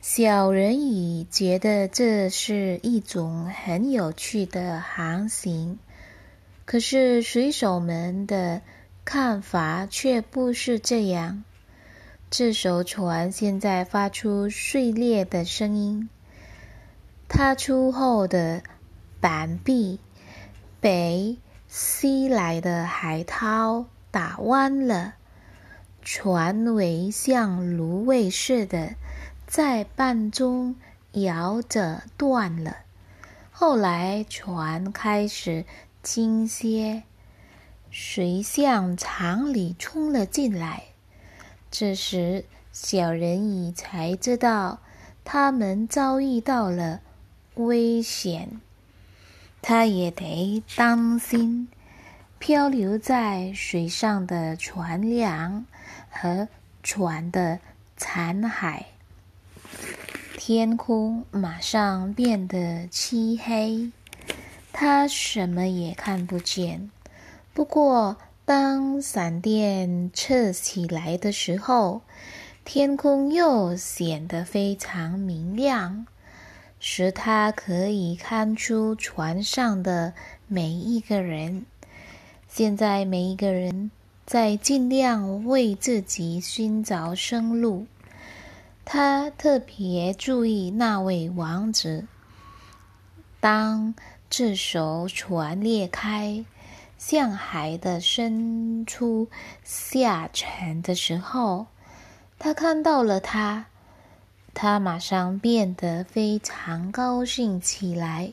小人鱼觉得这是一种很有趣的航行，可是水手们的看法却不是这样。这艘船现在发出碎裂的声音，它出后的板壁被西来的海涛打弯了，船尾像芦苇似的。在半中摇着断了，后来船开始倾斜，水向厂里冲了进来。这时，小人鱼才知道他们遭遇到了危险，他也得当心漂流在水上的船梁和船的残骸。天空马上变得漆黑，他什么也看不见。不过，当闪电射起来的时候，天空又显得非常明亮，使他可以看出船上的每一个人。现在，每一个人在尽量为自己寻找生路。他特别注意那位王子。当这艘船裂开，向海的深处下沉的时候，他看到了他。他马上变得非常高兴起来，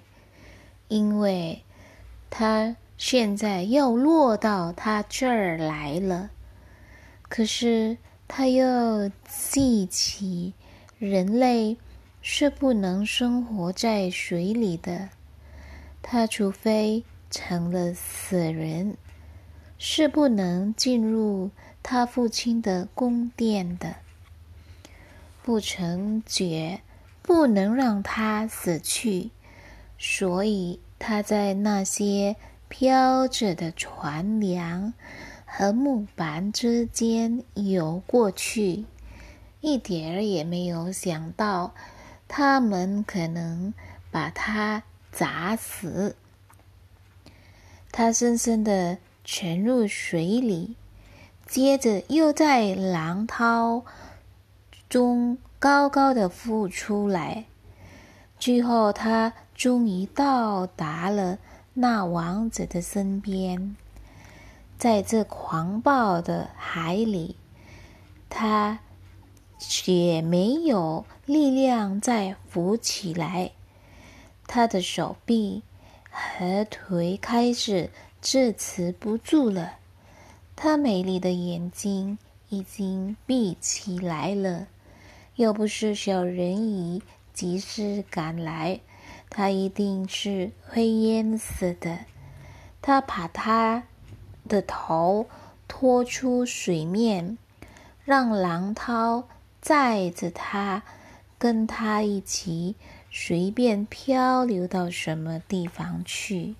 因为他现在要落到他这儿来了。可是。他又记起，人类是不能生活在水里的。他除非成了死人，是不能进入他父亲的宫殿的。不成觉，不能让他死去，所以他在那些飘着的船梁。和木板之间游过去，一点儿也没有想到他们可能把他砸死。他深深的沉入水里，接着又在浪涛中高高的浮出来，最后他终于到达了那王子的身边。在这狂暴的海里，他却没有力量再浮起来。他的手臂和腿开始支持不住了。他美丽的眼睛已经闭起来了。要不是小人鱼及时赶来，他一定是会淹死的。他把他。的头拖出水面，让浪涛载着他，跟他一起随便漂流到什么地方去。